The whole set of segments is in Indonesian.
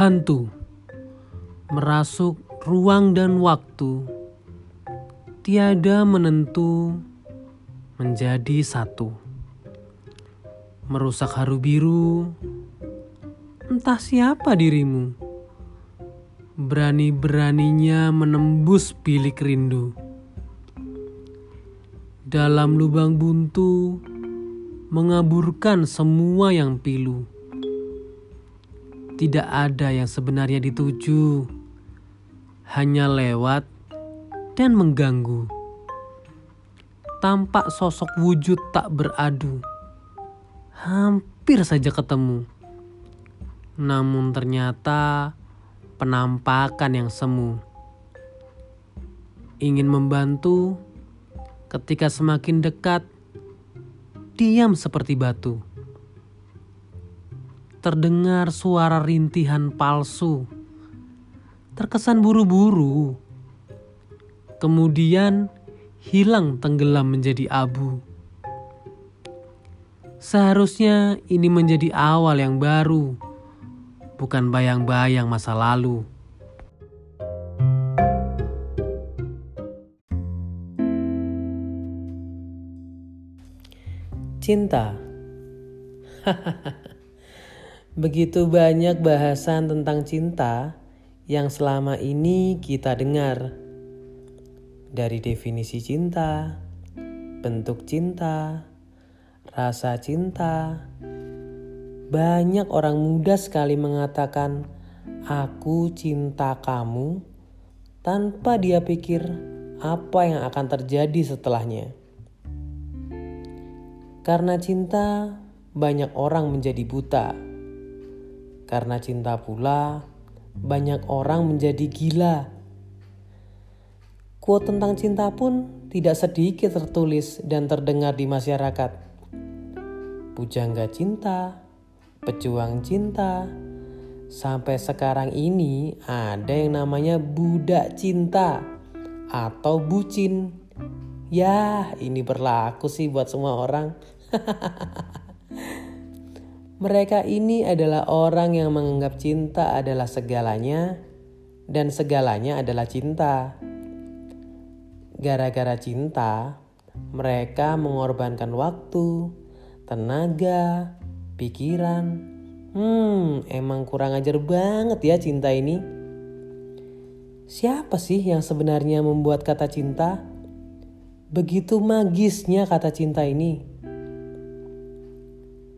Hantu merasuk ruang dan waktu, tiada menentu menjadi satu. Merusak haru biru, entah siapa dirimu. Berani-beraninya menembus bilik rindu. Dalam lubang buntu, mengaburkan semua yang pilu tidak ada yang sebenarnya dituju, hanya lewat dan mengganggu. Tampak sosok wujud tak beradu, hampir saja ketemu. Namun ternyata penampakan yang semu. Ingin membantu ketika semakin dekat, diam seperti batu terdengar suara rintihan palsu. Terkesan buru-buru. Kemudian hilang tenggelam menjadi abu. Seharusnya ini menjadi awal yang baru, bukan bayang-bayang masa lalu. Cinta. Begitu banyak bahasan tentang cinta yang selama ini kita dengar. Dari definisi cinta, bentuk cinta, rasa cinta. Banyak orang muda sekali mengatakan, "Aku cinta kamu," tanpa dia pikir apa yang akan terjadi setelahnya. Karena cinta, banyak orang menjadi buta karena cinta pula, banyak orang menjadi gila. Quote tentang cinta pun tidak sedikit tertulis dan terdengar di masyarakat. Pujangga cinta, pejuang cinta, sampai sekarang ini ada yang namanya budak cinta atau bucin. Ya, ini berlaku sih buat semua orang. Mereka ini adalah orang yang menganggap cinta adalah segalanya, dan segalanya adalah cinta. Gara-gara cinta, mereka mengorbankan waktu, tenaga, pikiran. Hmm, emang kurang ajar banget ya cinta ini. Siapa sih yang sebenarnya membuat kata cinta? Begitu magisnya kata cinta ini.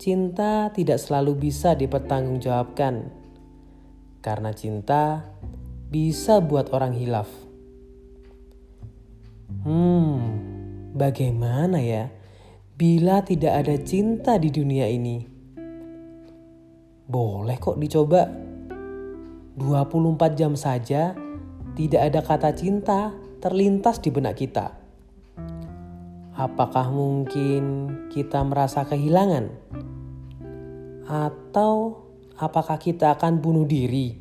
Cinta tidak selalu bisa dipertanggungjawabkan, karena cinta bisa buat orang hilaf. Hmm, bagaimana ya bila tidak ada cinta di dunia ini? Boleh kok dicoba. 24 jam saja tidak ada kata cinta terlintas di benak kita. Apakah mungkin kita merasa kehilangan? Atau apakah kita akan bunuh diri?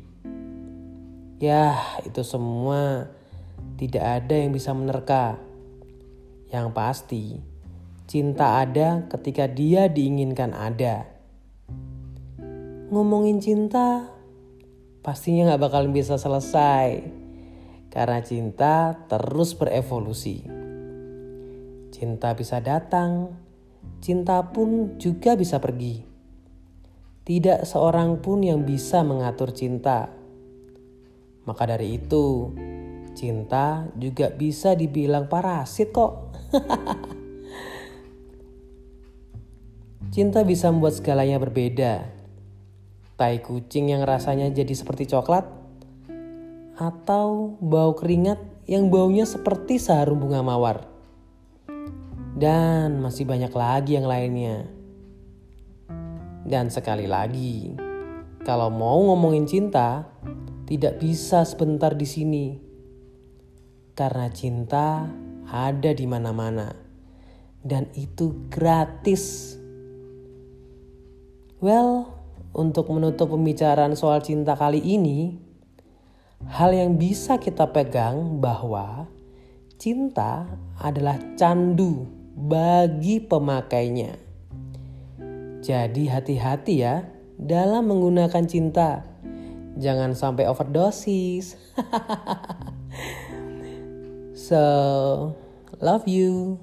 Ya, itu semua tidak ada yang bisa menerka. Yang pasti, cinta ada ketika dia diinginkan ada. Ngomongin cinta, pastinya gak bakal bisa selesai. Karena cinta terus berevolusi. Cinta bisa datang, cinta pun juga bisa pergi. Tidak seorang pun yang bisa mengatur cinta. Maka dari itu, cinta juga bisa dibilang parasit kok. cinta bisa membuat segalanya berbeda. Tai kucing yang rasanya jadi seperti coklat, atau bau keringat yang baunya seperti seharum bunga mawar. Dan masih banyak lagi yang lainnya. Dan sekali lagi, kalau mau ngomongin cinta, tidak bisa sebentar di sini. Karena cinta ada di mana-mana. Dan itu gratis. Well, untuk menutup pembicaraan soal cinta kali ini, hal yang bisa kita pegang bahwa cinta adalah candu bagi pemakainya. Jadi hati-hati ya dalam menggunakan cinta. jangan sampai overdosis. so, love you.